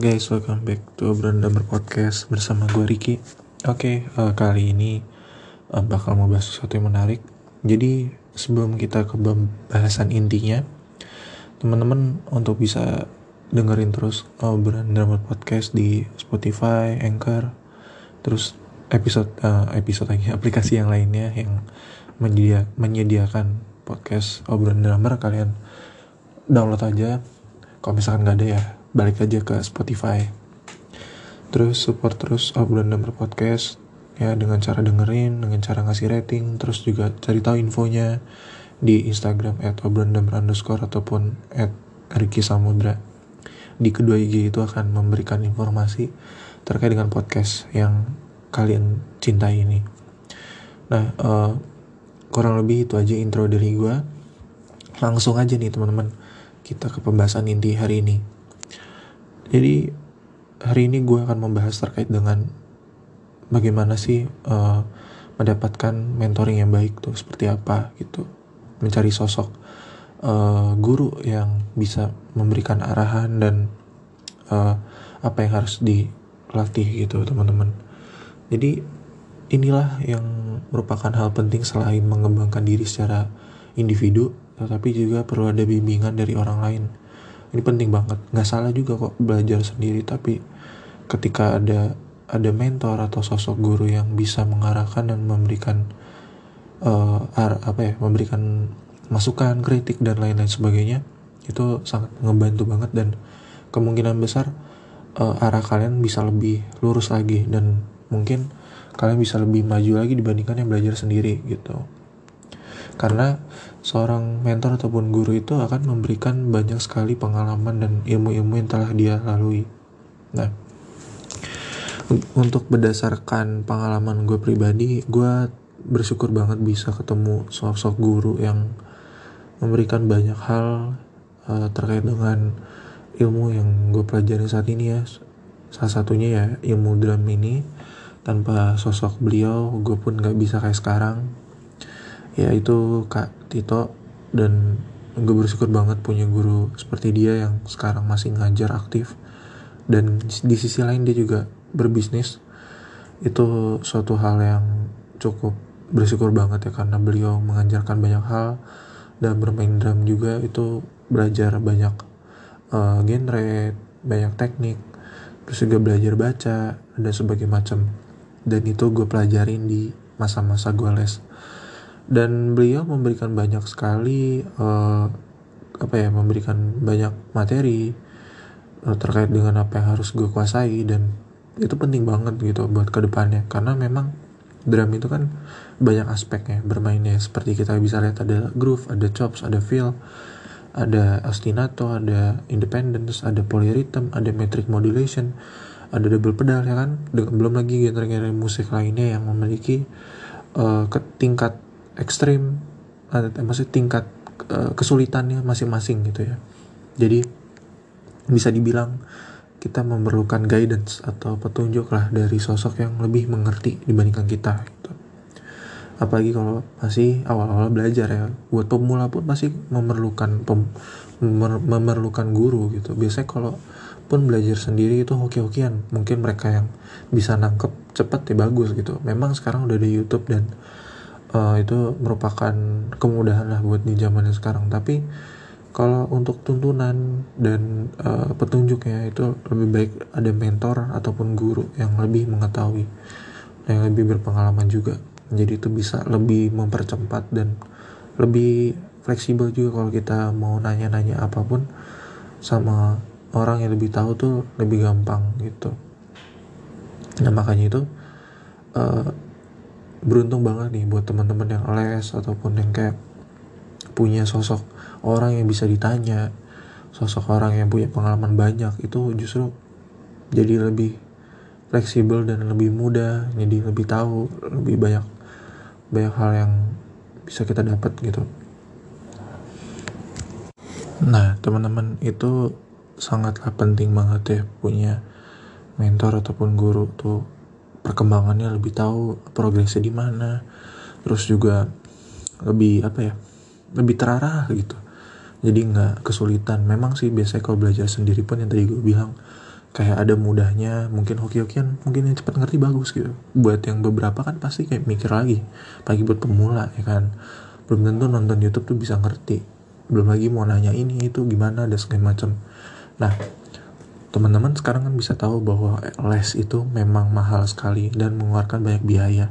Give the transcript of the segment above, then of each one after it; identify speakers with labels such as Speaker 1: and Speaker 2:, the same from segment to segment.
Speaker 1: Guys, welcome back to Brandamber Podcast bersama gue Ricky. Oke, uh, kali ini uh, bakal mau bahas sesuatu yang menarik. Jadi sebelum kita ke pembahasan intinya, teman-teman untuk bisa dengerin terus uh, Brandamber Podcast di Spotify, Anchor, terus episode uh, episode lagi aplikasi yang lainnya yang menyedia, menyediakan podcast obrolan drummer kalian download aja kalau misalkan nggak ada ya balik aja ke Spotify terus support terus obrolan drummer podcast ya dengan cara dengerin dengan cara ngasih rating terus juga cari tahu infonya di Instagram at underscore ataupun at Ricky Samudra di kedua IG itu akan memberikan informasi terkait dengan podcast yang kalian cintai ini. Nah, uh, kurang lebih itu aja intro dari gue. Langsung aja nih teman-teman, kita ke pembahasan inti hari ini. Jadi hari ini gue akan membahas terkait dengan bagaimana sih uh, mendapatkan mentoring yang baik tuh seperti apa gitu, mencari sosok uh, guru yang bisa memberikan arahan dan uh, apa yang harus dilatih gitu teman-teman jadi inilah yang merupakan hal penting selain mengembangkan diri secara individu, tetapi juga perlu ada bimbingan dari orang lain. Ini penting banget. Nggak salah juga kok belajar sendiri, tapi ketika ada ada mentor atau sosok guru yang bisa mengarahkan dan memberikan uh, apa ya, memberikan masukan, kritik dan lain-lain sebagainya, itu sangat ngebantu banget dan kemungkinan besar uh, arah kalian bisa lebih lurus lagi dan mungkin kalian bisa lebih maju lagi dibandingkan yang belajar sendiri gitu karena seorang mentor ataupun guru itu akan memberikan banyak sekali pengalaman dan ilmu-ilmu yang telah dia lalui. Nah untuk berdasarkan pengalaman gue pribadi gue bersyukur banget bisa ketemu sosok guru yang memberikan banyak hal uh, terkait dengan ilmu yang gue pelajari saat ini ya. Salah satunya ya ilmu drum ini. Tanpa sosok beliau gue pun gak bisa kayak sekarang ya itu kak Tito dan gue bersyukur banget punya guru seperti dia yang sekarang masih ngajar aktif. Dan di sisi lain dia juga berbisnis. Itu suatu hal yang cukup bersyukur banget ya karena beliau mengajarkan banyak hal dan bermain drum juga. Itu belajar banyak uh, genre banyak teknik terus juga belajar baca dan sebagainya macam. Dan itu gue pelajarin di masa-masa gue les dan beliau memberikan banyak sekali uh, apa ya memberikan banyak materi uh, terkait dengan apa yang harus gue kuasai dan itu penting banget gitu buat ke depannya. Karena memang drum itu kan banyak aspeknya bermainnya. Seperti kita bisa lihat ada groove ada chops ada feel ada ostinato ada independence ada polyrhythm ada metric modulation ada double pedal ya kan? Belum lagi genre-genre musik lainnya yang memiliki uh, tingkat ekstrim maksudnya tingkat uh, kesulitannya masing-masing gitu ya. Jadi bisa dibilang kita memerlukan guidance atau petunjuk lah dari sosok yang lebih mengerti dibandingkan kita gitu. apalagi kalau masih awal-awal belajar ya buat pemula pun masih memerlukan pem, memerlukan guru gitu. Biasanya kalau pun belajar sendiri itu hoki-hokian mungkin mereka yang bisa nangkep cepet ya bagus gitu. Memang sekarang udah ada YouTube dan uh, itu merupakan kemudahan lah buat di zaman yang sekarang. Tapi kalau untuk tuntunan dan uh, petunjuknya itu lebih baik ada mentor ataupun guru yang lebih mengetahui yang lebih berpengalaman juga. Jadi itu bisa lebih mempercepat dan lebih fleksibel juga kalau kita mau nanya-nanya apa pun sama orang yang lebih tahu tuh lebih gampang gitu. Nah makanya itu uh, beruntung banget nih buat teman-teman yang les ataupun yang kayak punya sosok orang yang bisa ditanya sosok orang yang punya pengalaman banyak itu justru jadi lebih fleksibel dan lebih mudah jadi lebih tahu lebih banyak banyak hal yang bisa kita dapat gitu. Nah teman-teman itu sangatlah penting banget ya punya mentor ataupun guru tuh perkembangannya lebih tahu progresnya di mana terus juga lebih apa ya lebih terarah gitu. Jadi nggak kesulitan. Memang sih biasanya kalau belajar sendiri pun yang tadi gue bilang kayak ada mudahnya mungkin hoki-hokian mungkin yang cepat ngerti bagus gitu. Buat yang beberapa kan pasti kayak mikir lagi pagi buat pemula ya kan. Belum tentu nonton YouTube tuh bisa ngerti. Belum lagi mau nanya ini itu gimana dan segala macam. Nah teman-teman sekarang kan bisa tahu bahwa les itu memang mahal sekali dan mengeluarkan banyak biaya.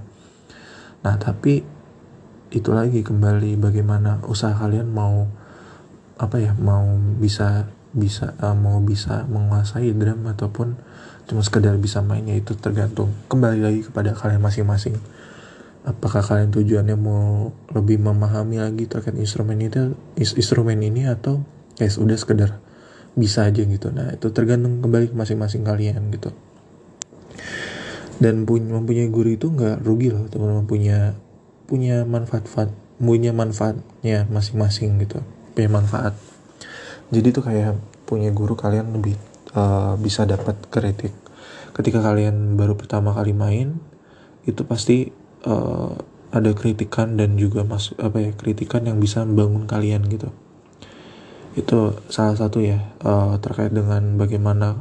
Speaker 1: Nah tapi itu lagi kembali bagaimana usaha kalian mau apa ya mau bisa bisa uh, mau bisa menguasai drum ataupun cuma sekedar bisa mainnya itu tergantung. Kembali lagi kepada kalian masing-masing. Apakah kalian tujuannya mau lebih memahami lagi terkait instrumen itu instrumen ini atau ya sudah sekedar bisa aja gitu. Nah itu tergantung kembali ke masing-masing kalian gitu. Dan punya mempunyai guru itu nggak rugi loh teman-teman. Punya punya manfaat punya manfaatnya masing-masing gitu punya manfaat. Jadi tuh kayak punya guru kalian lebih uh, bisa dapat kritik. Ketika kalian baru pertama kali main itu pasti uh, ada kritikan dan juga masuk apa ya kritikan yang bisa membangun kalian gitu itu salah satu ya uh, terkait dengan bagaimana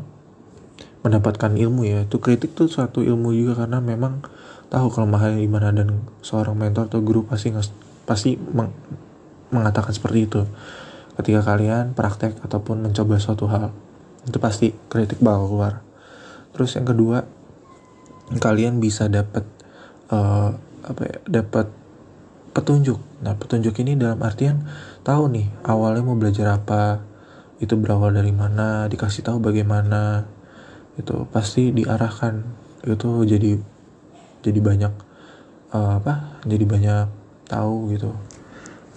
Speaker 1: mendapatkan ilmu ya. Itu kritik tuh suatu ilmu juga karena memang tahu kelemahan di mana dan seorang mentor atau guru pasti pasti meng, mengatakan seperti itu. Ketika kalian praktek ataupun mencoba suatu hal itu pasti kritik bakal keluar. Terus yang kedua kalian bisa dapat uh, apa ya dapat petunjuk. Nah petunjuk ini dalam artian tahu nih awalnya mau belajar apa itu berawal dari mana dikasih tahu bagaimana itu pasti diarahkan. Itu jadi jadi banyak uh, apa jadi banyak tahu gitu.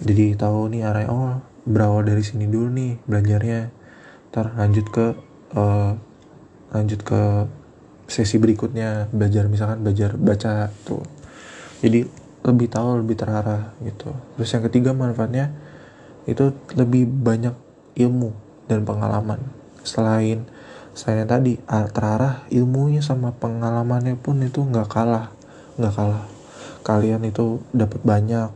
Speaker 1: Jadi tahu nih arah oh berawal dari sini dulu nih belajarnya. Ntar lanjut ke uh, lanjut ke sesi berikutnya belajar misalkan belajar baca tuh. Jadi lebih tahu lebih terarah gitu. Terus yang ketiga manfaatnya itu lebih banyak ilmu dan pengalaman. Selain selain yang tadi terarah ilmunya sama pengalamannya pun itu nggak kalah nggak kalah. Kalian itu dapat banyak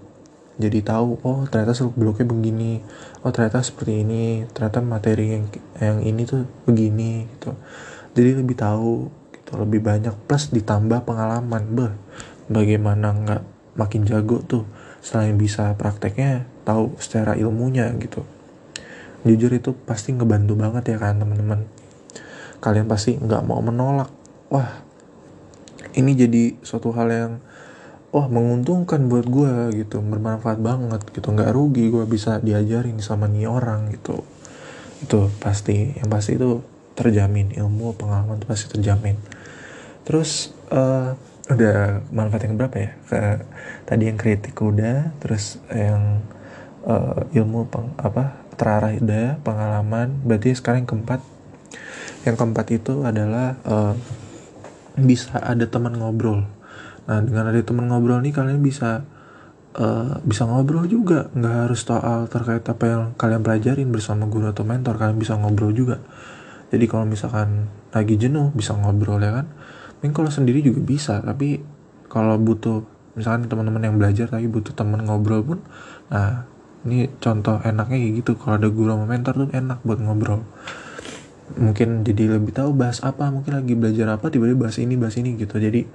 Speaker 1: jadi tahu oh ternyata beluknya begini oh ternyata seperti ini ternyata materi yang yang ini tuh begini gitu. Jadi lebih tahu gitu lebih banyak plus ditambah pengalaman bah bagaimana nggak makin jago tuh selain bisa prakteknya tahu secara ilmunya gitu. Jujur itu pasti ngebantu banget ya kan teman-teman. Kalian pasti nggak mau menolak. Wah ini jadi suatu hal yang wah menguntungkan buat gue gitu bermanfaat banget gitu. Nggak rugi gue bisa diajarin sama nih orang gitu. Itu pasti yang pasti itu terjamin. Ilmu pengalaman itu pasti terjamin. Terus uh, udah manfaat yang berapa ya? Ke tadi yang kritik udah terus yang uh, ilmu peng, apa terarah udah pengalaman. Berarti sekarang yang keempat yang keempat itu adalah uh, bisa ada teman ngobrol. Nah dengan ada teman ngobrol nih kalian bisa uh, bisa ngobrol juga, nggak harus soal terkait apa yang kalian pelajarin bersama guru atau mentor, kalian bisa ngobrol juga. Jadi kalau misalkan lagi jenuh bisa ngobrol ya kan. Mungkin kalau sendiri juga bisa, tapi kalau butuh misalkan teman-teman yang belajar tapi butuh teman ngobrol pun, nah ini contoh enaknya kayak gitu. Kalau ada guru sama mentor tuh enak buat ngobrol. Mungkin jadi lebih tahu bahas apa mungkin lagi belajar apa tiba-tiba bahas ini bahas ini gitu. Jadi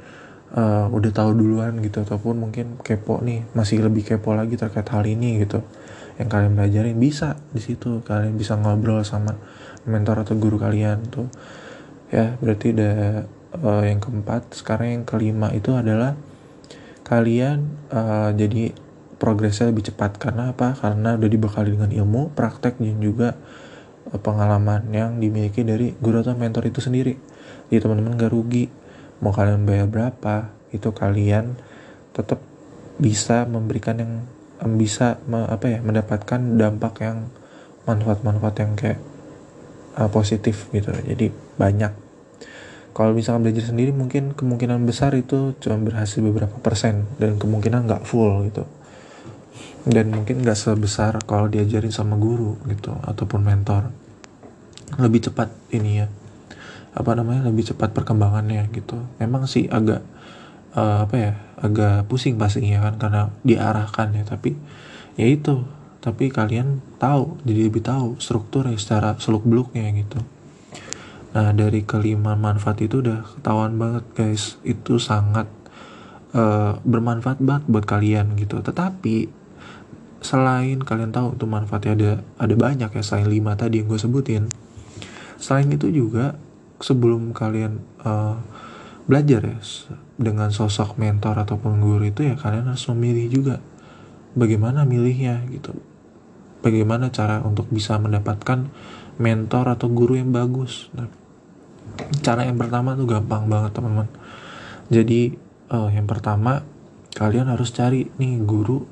Speaker 1: uh, udah tahu duluan gitu ataupun mungkin kepo nih masih lebih kepo lagi terkait hal ini gitu. Yang kalian belajarin bisa di situ kalian bisa ngobrol sama mentor atau guru kalian tuh. Ya berarti udah uh, yang keempat sekarang yang kelima itu adalah kalian uh, jadi progresnya lebih cepat. Karena apa? Karena udah dibekali dengan ilmu praktek dan juga uh, pengalaman yang dimiliki dari guru atau mentor itu sendiri. Jadi teman-teman gak rugi. Mau kalian bayar berapa itu kalian tetap bisa memberikan yang bisa me, apa ya mendapatkan dampak yang manfaat-manfaat yang kayak uh, positif gitu. Jadi banyak kalau misalkan belajar sendiri mungkin kemungkinan besar itu cuma berhasil beberapa persen dan kemungkinan nggak full gitu. Dan mungkin nggak sebesar kalau diajarin sama guru gitu ataupun mentor. Lebih cepat ini ya apa namanya lebih cepat perkembangannya gitu. Memang sih agak uh, apa ya agak pusing pastinya kan karena diarahkan ya tapi ya itu. Tapi kalian tahu jadi lebih tahu struktur ya secara seluk beluknya gitu Nah dari kelima manfaat itu udah ketahuan banget guys, itu sangat uh, bermanfaat banget buat kalian gitu. Tetapi selain kalian tahu itu manfaatnya ada ada banyak ya selain lima tadi yang gue sebutin. Selain itu juga sebelum kalian uh, belajar ya dengan sosok mentor ataupun guru itu ya kalian harus memilih juga bagaimana milihnya gitu. Bagaimana cara untuk bisa mendapatkan mentor atau guru yang bagus. Nah, cara yang pertama tuh gampang banget teman-teman. Jadi uh, yang pertama kalian harus cari nih guru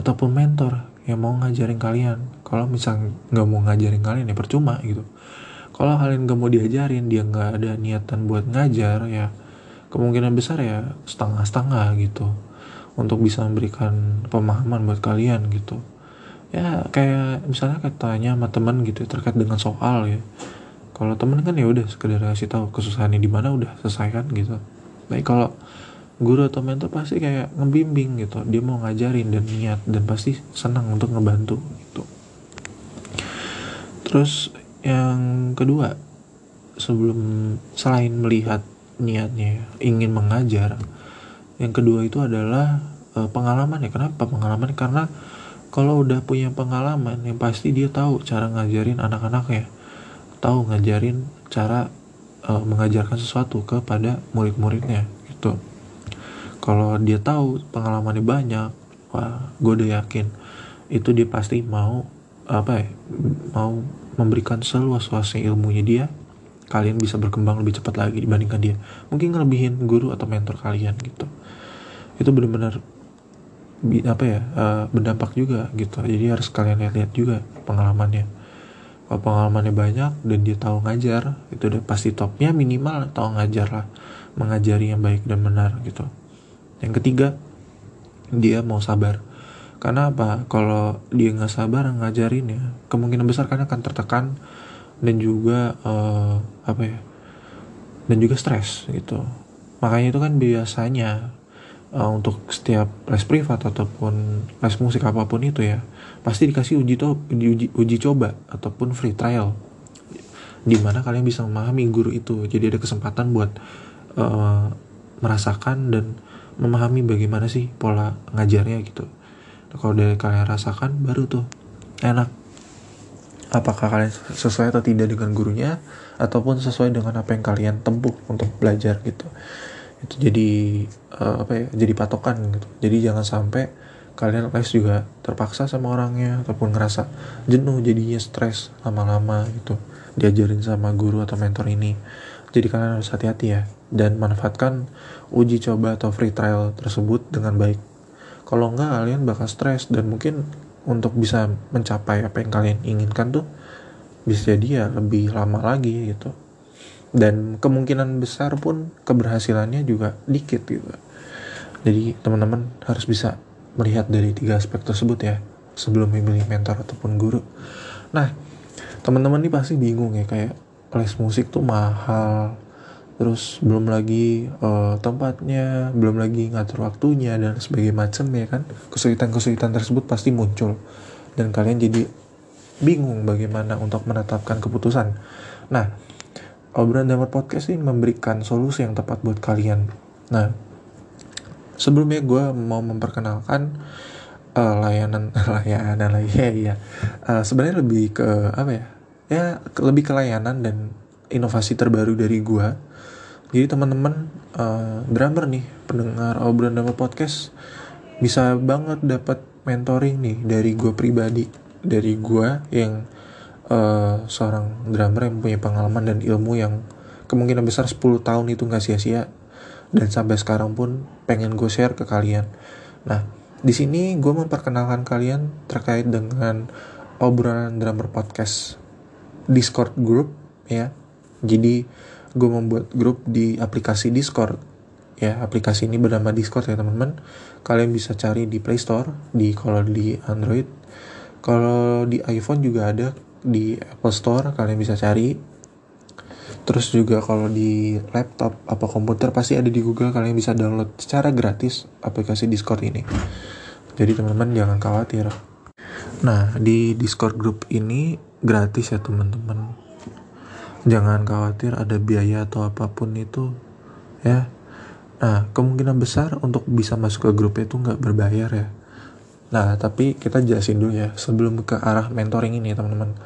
Speaker 1: ataupun mentor yang mau ngajarin kalian. Kalau misal nggak mau ngajarin kalian ya percuma gitu. Kalau kalian nggak mau diajarin dia nggak ada niatan buat ngajar ya kemungkinan besar ya setengah-setengah gitu untuk bisa memberikan pemahaman buat kalian gitu. Ya kayak misalnya katanya sama teman gitu terkait dengan soal ya kalau temen kan ya udah sekedar kasih tahu kesusahannya di mana udah selesai kan gitu. Baik kalau guru atau mentor pasti kayak ngebimbing gitu. Dia mau ngajarin dan niat dan pasti senang untuk ngebantu gitu. Terus yang kedua sebelum selain melihat niatnya ingin mengajar yang kedua itu adalah uh, pengalaman ya kenapa pengalaman? Karena kalau udah punya pengalaman yang pasti dia tahu cara ngajarin anak-anaknya tahu ngajarin cara uh, mengajarkan sesuatu kepada murid-muridnya gitu. Kalau dia tahu pengalamannya banyak wah gue udah yakin itu dia pasti mau apa ya mau memberikan seluas-luasnya ilmunya dia kalian bisa berkembang lebih cepat lagi dibandingkan dia. Mungkin ngelebihin guru atau mentor kalian gitu. Itu benar-benar apa ya uh, berdampak juga gitu. Jadi harus kalian lihat-lihat juga pengalamannya kalau pengalamannya banyak dan dia tahu ngajar itu udah pasti topnya minimal tahu ngajar lah. Mengajari yang baik dan benar gitu. Yang ketiga dia mau sabar. Karena apa? Kalau dia nggak sabar ngajarin ya kemungkinan besar kan akan tertekan dan juga uh, apa ya dan juga stres gitu. Makanya itu kan biasanya uh, untuk setiap les privat ataupun les musik apa pun itu ya pasti dikasih uji to uji, uji coba ataupun free trial. Di mana kalian bisa memahami guru itu. Jadi ada kesempatan buat uh, merasakan dan memahami bagaimana sih pola ngajarnya gitu. Kalau dari kalian rasakan baru tuh enak. Apakah kalian sesuai atau tidak dengan gurunya ataupun sesuai dengan apa yang kalian tempuh untuk belajar gitu itu jadi uh, apa ya jadi patokan gitu. Jadi jangan sampai kalian les juga terpaksa sama orangnya ataupun ngerasa jenuh jadinya stres lama-lama gitu. Diajarin sama guru atau mentor ini. Jadi kalian harus hati-hati ya dan manfaatkan uji coba atau free trial tersebut dengan baik. Kalau enggak kalian bakal stres dan mungkin untuk bisa mencapai apa yang kalian inginkan tuh bisa jadi ya lebih lama lagi gitu dan kemungkinan besar pun keberhasilannya juga dikit gitu jadi teman-teman harus bisa melihat dari tiga aspek tersebut ya sebelum memilih mentor ataupun guru. Nah, teman-teman ini pasti bingung ya kayak les musik tuh mahal, terus belum lagi uh, tempatnya, belum lagi ngatur waktunya dan sebagainya macam ya kan. Kesulitan-kesulitan tersebut pasti muncul dan kalian jadi bingung bagaimana untuk menetapkan keputusan. Nah, obrolan dalam podcast ini memberikan solusi yang tepat buat kalian. Nah, sebelumnya gue mau memperkenalkan uh, layanan layanan lagi ya, ya. Uh, sebenarnya lebih ke apa ya ya lebih ke layanan dan inovasi terbaru dari gue jadi teman-teman uh, drummer nih pendengar obrolan drama podcast bisa banget dapat mentoring nih dari gue pribadi dari gue yang uh, seorang drummer yang punya pengalaman dan ilmu yang kemungkinan besar 10 tahun itu nggak sia-sia dan sampai sekarang pun pengen gue share ke kalian. Nah, di sini gue memperkenalkan kalian terkait dengan obrolan drummer podcast Discord group ya. Jadi gue membuat grup di aplikasi Discord ya. Aplikasi ini bernama Discord ya teman-teman. Kalian bisa cari di Play Store, di kalau di Android, kalau di iPhone juga ada di Apple Store kalian bisa cari Terus juga kalau di laptop apa komputer pasti ada di Google kalian bisa download secara gratis aplikasi Discord ini. Jadi teman-teman jangan khawatir. Nah, di Discord group ini gratis ya teman-teman. jangan khawatir ada biaya atau apa pun itu ya nah kemungkinan besar untuk bisa masuk ke grup itu nggak berbayar ya nah tapi kita jelasin dulu ya sebelum ke arah mentoring ini teman-teman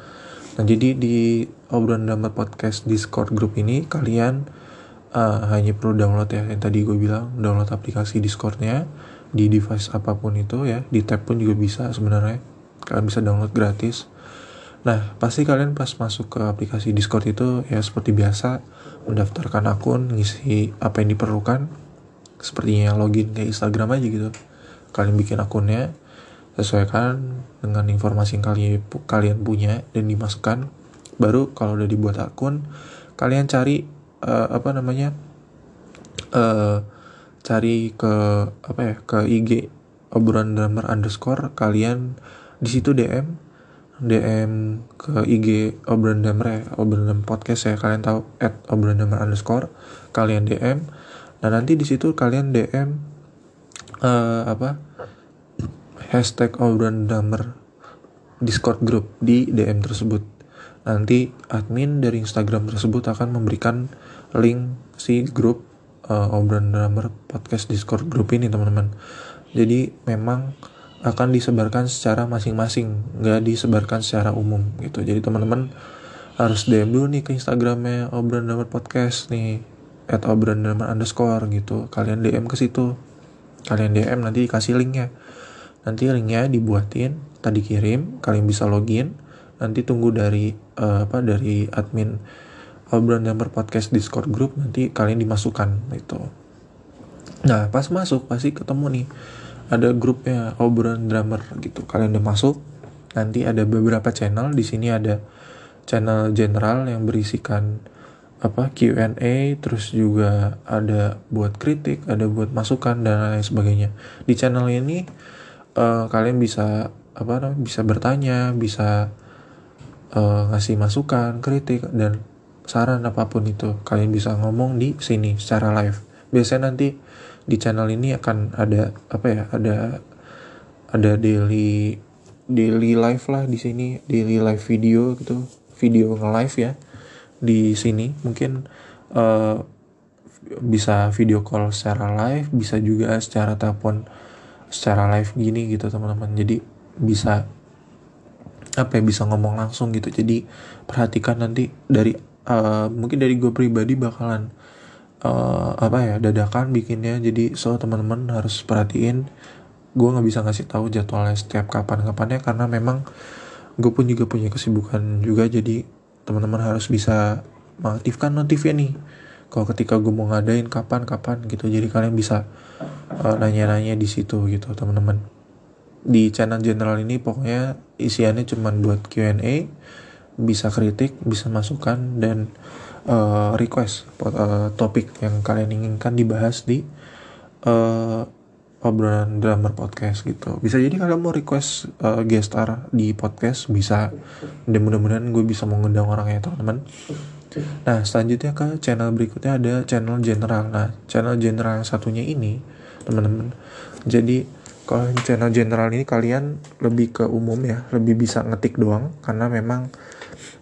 Speaker 1: nah jadi di obrolan dalam podcast discord grup ini kalian uh, hanya perlu download ya yang tadi gue bilang download aplikasi discordnya di device apa pun itu ya di tab pun juga bisa sebenarnya kalian bisa download gratis Nah, pasti kalian pas masuk ke aplikasi Discord itu ya seperti biasa mendaftarkan akun, ngisi apa yang diperlukan. Sepertinya login ke Instagram aja gitu. Kalian bikin akunnya, sesuaikan dengan informasi yang kalian kalian punya dan dimasukkan. Baru kalau udah dibuat akun, kalian cari uh, apa namanya? Uh, cari ke apa ya ke IG obrolan drummer underscore kalian di situ DM DM ke IG obrolan damer ya obrolan podcast ya kalian tahu at obrolan damer underscore kalian DM dan nanti di situ kalian DM uh, eh, apa hashtag obrolan damer Discord group di DM tersebut. Nanti admin dari Instagram tersebut akan memberikan link si grup uh, obrolan damer podcast Discord group ini teman-teman. Jadi memang akan disebarkan secara masing-masing nggak disebarkan secara umum gitu. Jadi teman-teman harus DM dulu nih ke Instagramnya obrolan dapat podcast nih at obrolan dapat underscore gitu. Kalian DM ke situ. Kalian DM nanti dikasih linknya nanti linknya dibuatin tadi kirim kalian bisa login. Nanti tunggu dari uh, apa dari admin obrolan dapat podcast Discord group nanti kalian dimasukkan itu nah pas masuk pasti ketemu nih ada grupnya obrolan drummer gitu. Kalian udah masuk nanti ada beberapa channel. Di sini ada channel general yang berisikan apa Q&A terus juga ada buat kritik ada buat masukan dan lain sebagainya. Di channel ini uh, kalian bisa apa namanya bisa bertanya bisa uh, ngasih masukan kritik dan saran apa pun itu. Kalian bisa ngomong di sini secara live. Biasanya nanti di channel ini akan ada apa ya ada ada daily daily live lah di sini. Daily live video gitu. Video nge live ya di sini. Mungkin uh, bisa video call secara live bisa juga secara telepon secara live gini gitu teman-teman. Jadi bisa apa ya bisa ngomong langsung gitu. Jadi perhatikan nanti dari uh, mungkin dari gue pribadi bakalan uh, apa ya dadakan bikinnya. Jadi so teman-teman harus perhatiin gue nggak bisa ngasih tahu jadwalnya setiap kapan kapannya karena memang gue pun juga punya kesibukan juga. Jadi teman-teman harus bisa mengaktifkan notifnya nih kalau ketika gue mau ngadain kapan kapan gitu. Jadi kalian bisa uh, nanya-nanya di situ gitu teman-teman. Di channel general ini pokoknya isiannya cuman buat Q&A bisa kritik bisa masukan dan uh, request uh, topik yang kalian inginkan dibahas di uh, obrolan drummer podcast gitu. Bisa jadi kalian mau request uh, guest star di podcast bisa. Dan mudah-mudahan gue bisa mengundang orangnya teman-teman nah selanjutnya ke channel berikutnya ada channel general. Nah channel general yang satunya ini teman-teman. Jadi kalau channel general ini kalian lebih ke umum ya lebih bisa ngetik doang karena memang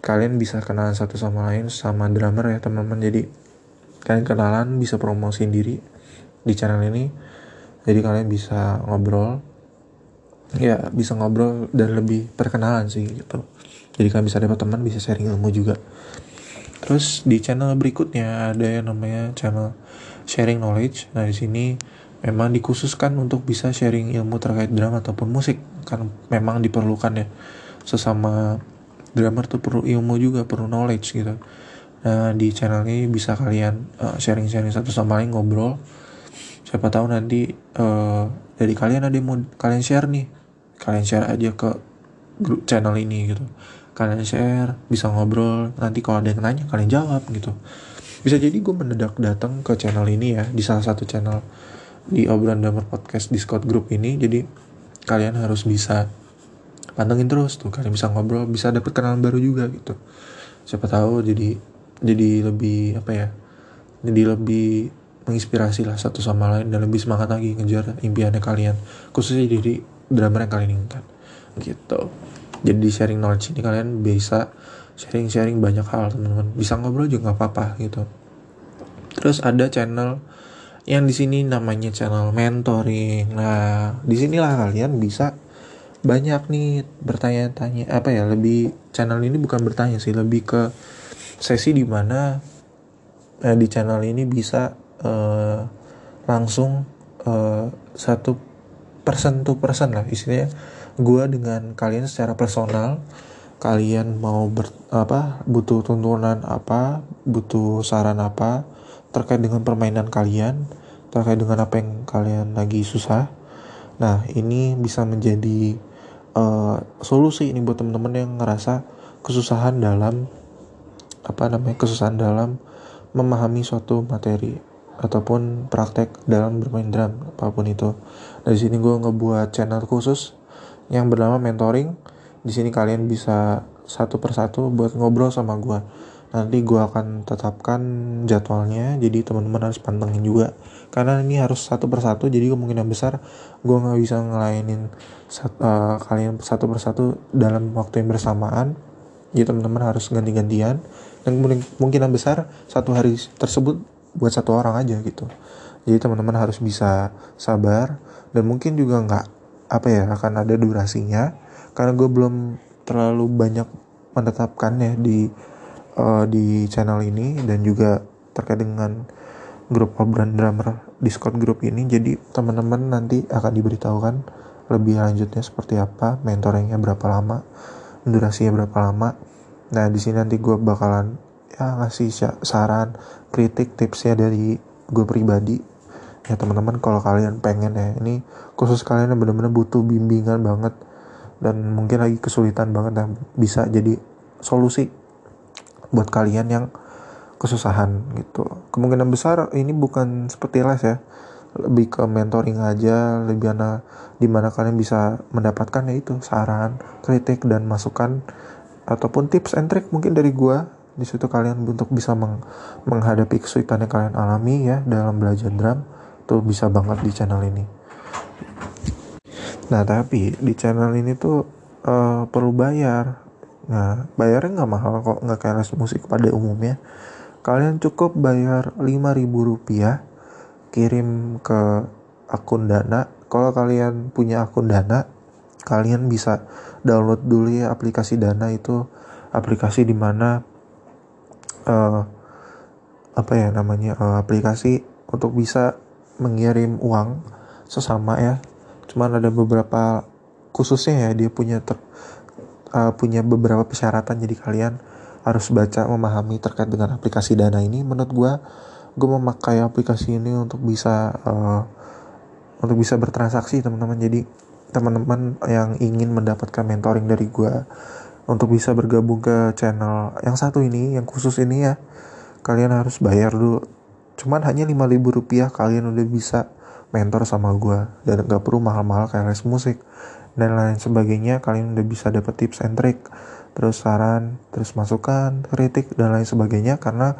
Speaker 1: kalian bisa kenalan satu sama lain sama drummer ya teman-teman. Jadi kalian kenalan bisa promosiin diri di channel ini. Jadi kalian bisa ngobrol. Ya bisa ngobrol dan lebih perkenalan sih gitu. Jadi kalian bisa dapat teman bisa sharing ilmu juga terus di channel berikutnya ada yang namanya channel sharing knowledge. Nah di sini memang dikhususkan untuk bisa sharing ilmu terkait drum ataupun musik kan memang diperlukan ya. Sesama drummer tuh perlu ilmu juga perlu knowledge gitu. Nah di channel ini bisa kalian uh, sharing-sharing satu sama lain ngobrol. Siapa tahu nanti uh, dari kalian ada yang mau kalian share nih. Kalian share aja ke grup channel ini gitu kalian share bisa ngobrol. Nanti kalau ada yang nanya kalian jawab gitu. Bisa jadi gue mendadak datang ke channel ini ya di salah satu channel di obrolan drummer podcast discord group ini. Jadi kalian harus bisa pantengin terus tuh kalian bisa ngobrol bisa dapet kenalan baru juga gitu. Siapa tahu jadi jadi lebih apa ya jadi lebih menginspirasi lah satu sama lain dan lebih semangat lagi ngejar impiannya kalian. Khususnya jadi drummer yang kalian inginkan. Gitu jadi di sharing knowledge ini kalian bisa sharing-sharing banyak hal teman-teman. Bisa ngobrol juga nggak apa-apa gitu. Terus ada channel yang di sini namanya channel mentoring. Nah di sinilah kalian bisa banyak nih bertanya-tanya apa ya lebih channel ini bukan bertanya sih lebih ke sesi di mana eh, di channel ini bisa eh, langsung eh, satu persen tuh persen lah istilahnya gue dengan kalian secara personal kalian mau ber, apa butuh tuntunan apa butuh saran apa terkait dengan permainan kalian terkait dengan apa yang kalian lagi susah. Nah ini bisa menjadi uh, solusi ini buat teman-teman yang ngerasa kesusahan dalam apa namanya kesusahan dalam memahami suatu materi ataupun praktek dalam bermain drum apa pun itu. Dari sini gue ngebuat channel khusus yang bernama mentoring di sini kalian bisa satu persatu buat ngobrol sama gue nanti gue akan tetapkan jadwalnya jadi teman-teman harus pantengin juga. Karena ini harus satu persatu jadi kemungkinan besar gue nggak bisa ngelainin sat, uh, kalian satu persatu dalam waktu yang bersamaan. Jadi teman-teman harus ganti-gantian. Dan kemungkinan besar satu hari tersebut buat satu orang aja gitu. Jadi teman-teman harus bisa sabar dan mungkin juga nggak apa ya akan ada durasinya. Karena gue belum terlalu banyak menetapkannya di uh, di channel ini dan juga terkait dengan grup obrolan drummer Discord grup ini. Jadi teman-teman nanti akan diberitahukan lebih lanjutnya seperti apa mentoringnya berapa lama durasinya berapa lama. Nah di sini nanti gue bakalan ya ngasih saran kritik tipsnya dari gue pribadi ya teman-teman kalau kalian pengen ya ini khusus kalian yang benar-benar butuh bimbingan banget dan mungkin lagi kesulitan banget dan bisa jadi solusi buat kalian yang kesusahan gitu. Kemungkinan besar ini bukan seperti les ya lebih ke mentoring aja lebih mana di mana kalian bisa mendapatkan ya itu saran kritik dan masukan ataupun tips and trick mungkin dari gua. Di situ kalian untuk bisa meng menghadapi kesulitan yang kalian alami ya dalam belajar drum tuh bisa banget di channel ini Nah tapi di channel ini tuh uh, perlu bayar. Nah bayarnya nggak mahal kok nggak kayak les musik pada umumnya. Kalian cukup bayar 5000 rupiah kirim ke akun Dana. Kalau kalian punya akun Dana, kalian bisa download dulu ya aplikasi Dana itu aplikasi di mana uh, eh, apa ya namanya uh, aplikasi untuk bisa mengirim uang sesama ya. Cuman ada beberapa khususnya ya dia punya ter, uh, punya beberapa persyaratan. Jadi kalian harus baca memahami terkait dengan aplikasi dana ini. Menurut gue gue memakai aplikasi ini untuk bisa uh, untuk bisa bertransaksi teman-teman. Jadi teman-teman yang ingin mendapatkan mentoring dari gue untuk bisa bergabung ke channel yang satu ini yang khusus ini ya kalian harus bayar dulu cuman hanya 5000 rupiah kalian udah bisa mentor sama gue dan gak perlu mahal-mahal kayak les musik dan lain sebagainya. Kalian udah bisa dapet tips and trick terus saran terus masukan kritik dan lain sebagainya. Karena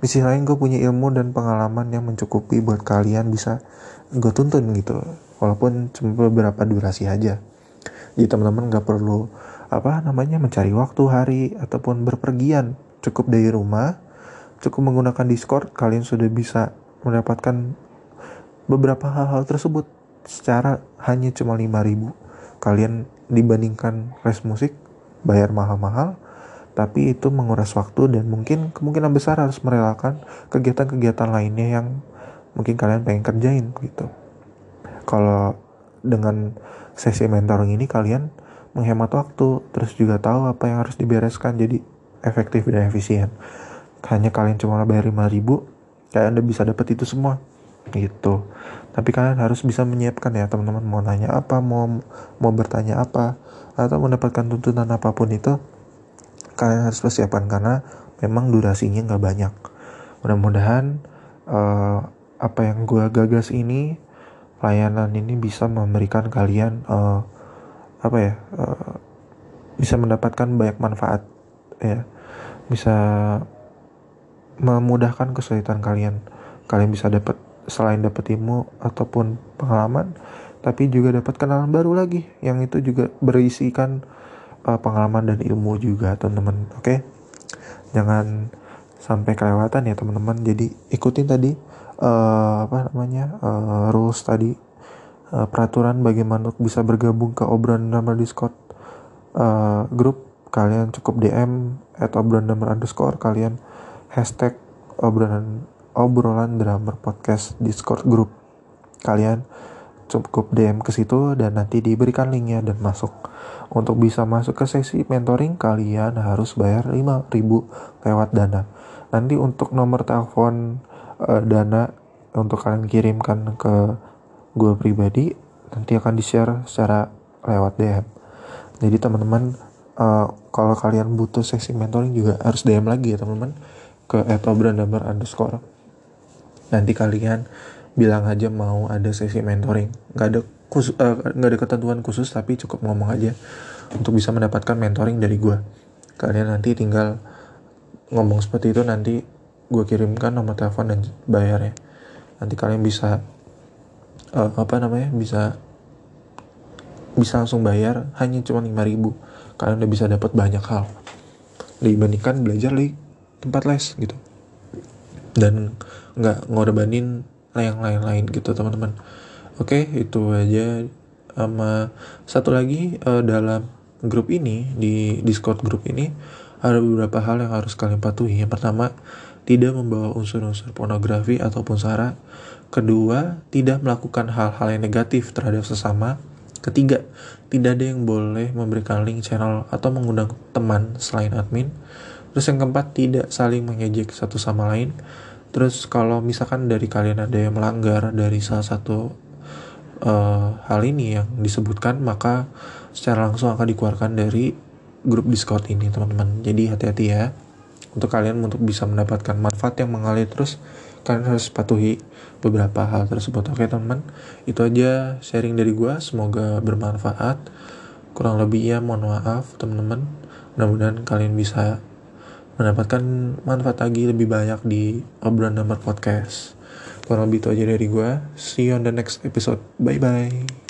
Speaker 1: di sisi lain gue punya ilmu dan pengalaman yang mencukupi buat kalian bisa gue tuntun gitu walaupun cuma beberapa durasi aja. Jadi teman-teman gak perlu apa namanya mencari waktu hari ataupun berpergian cukup dari rumah cukup menggunakan Discord kalian sudah bisa mendapatkan beberapa hal-hal tersebut. Secara hanya cuma 5000 kalian dibandingkan les musik bayar mahal-mahal tapi itu menguras waktu dan mungkin kemungkinan besar harus merelakan kegiatan-kegiatan lainnya yang mungkin kalian pengen kerjain gitu. Kalau dengan sesi mentoring ini kalian menghemat waktu terus juga tahu apa yang harus dibereskan jadi efektif dan efisien hanya kalian cuma bayar 5000 kalian udah bisa dapat itu semua. Gitu. Tapi kalian harus bisa menyiapkan ya teman-teman. Mau nanya apa mau mau bertanya apa atau mendapatkan tuntutan apa pun itu kalian harus persiapkan karena memang durasinya nggak banyak. Mudah-mudahan uh, apa yang gue gagas ini layanan ini bisa memberikan kalian uh, apa ya uh, bisa mendapatkan banyak manfaat ya. Bisa memudahkan kesulitan kalian. Kalian bisa dapat selain dapat ilmu ataupun pengalaman tapi juga dapat kenalan baru lagi yang itu juga berisikan uh, pengalaman dan ilmu juga teman-teman oke? Okay? jangan sampai kelewatan ya teman-teman. Jadi ikutin tadi uh, apa namanya uh, rules tadi uh, peraturan bagaimana bisa bergabung ke obrolan nama discord uh, grup. Kalian cukup dm atau obrolan underscore. Kalian hashtag obrolan obrolan drummer podcast discord grup kalian cukup DM ke situ dan nanti diberikan linknya dan masuk. Untuk bisa masuk ke sesi mentoring kalian harus bayar 5000 lewat Dana. Nanti untuk nomor telepon uh, Dana untuk kalian kirimkan ke gue pribadi nanti akan di-share secara lewat DM. Jadi teman-teman uh, kalau kalian butuh sesi mentoring juga harus DM lagi ya teman-teman ke @obrandamer underscore. Nanti kalian bilang aja mau ada sesi mentoring. Nggak ada khusus uh, nggak ada ketentuan khusus tapi cukup ngomong aja untuk bisa mendapatkan mentoring dari gue kalian nanti tinggal ngomong seperti itu nanti gue kirimkan nomor telepon dan bayarnya. Nanti kalian bisa uh, apa namanya bisa bisa langsung bayar hanya cuma 5000 kalian udah bisa dapat banyak hal. Dibandingkan belajar di tempat les gitu. Dan nggak ngorbanin yang lain-lain gitu teman-teman. Oke itu aja. Sama satu lagi uh, dalam grup ini di discord grup ini ada beberapa hal yang harus kalian patuhi. Yang pertama tidak membawa unsur-unsur pornografi ataupun sara. Kedua tidak melakukan hal-hal yang negatif terhadap sesama. Ketiga tidak ada yang boleh memberikan link channel atau mengundang teman selain admin terus yang keempat tidak saling mengejek satu sama lain Terus kalau misalkan dari kalian ada yang melanggar dari salah satu uh, hal ini yang disebutkan, maka secara langsung akan dikeluarkan dari grup Discord ini, teman-teman. Jadi hati-hati ya. Untuk kalian untuk bisa mendapatkan manfaat yang mengalir terus, kalian harus patuhi beberapa hal tersebut. Oke, teman-teman. Itu aja sharing dari gua, semoga bermanfaat. Kurang lebih ya mohon maaf, teman-teman. Mudah-mudahan kalian bisa mendapatkan manfaat lagi lebih banyak di obrolan nomor podcast. Kurang lebih itu aja dari gue. See you on the next episode. Bye-bye.